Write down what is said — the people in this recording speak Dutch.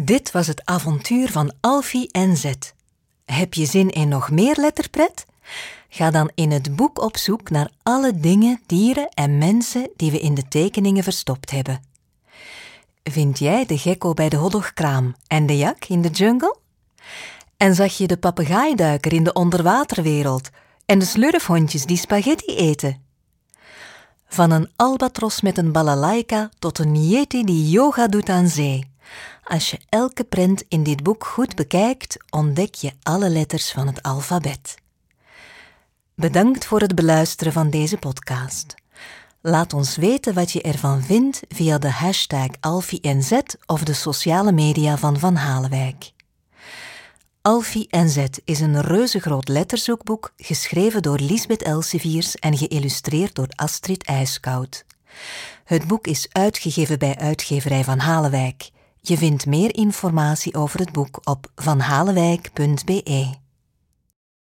Dit was het avontuur van Alfie en Z. Heb je zin in nog meer letterpret? Ga dan in het boek op zoek naar alle dingen, dieren en mensen die we in de tekeningen verstopt hebben. Vind jij de gekko bij de hoddelkraam en de jak in de jungle? En zag je de papegaaiduiker in de onderwaterwereld en de slurfhondjes die spaghetti eten? Van een albatros met een balalaika tot een yeti die yoga doet aan zee. Als je elke prent in dit boek goed bekijkt, ontdek je alle letters van het alfabet. Bedankt voor het beluisteren van deze podcast. Laat ons weten wat je ervan vindt via de hashtag AlfieNZ of de sociale media van Van Halenwijk. Alfie NZ is een reuzegroot letterzoekboek geschreven door Lisbeth Elseviers en geïllustreerd door Astrid IJskoud. Het boek is uitgegeven bij uitgeverij Van Halenwijk. Je vindt meer informatie over het boek op vanhalewijk.be.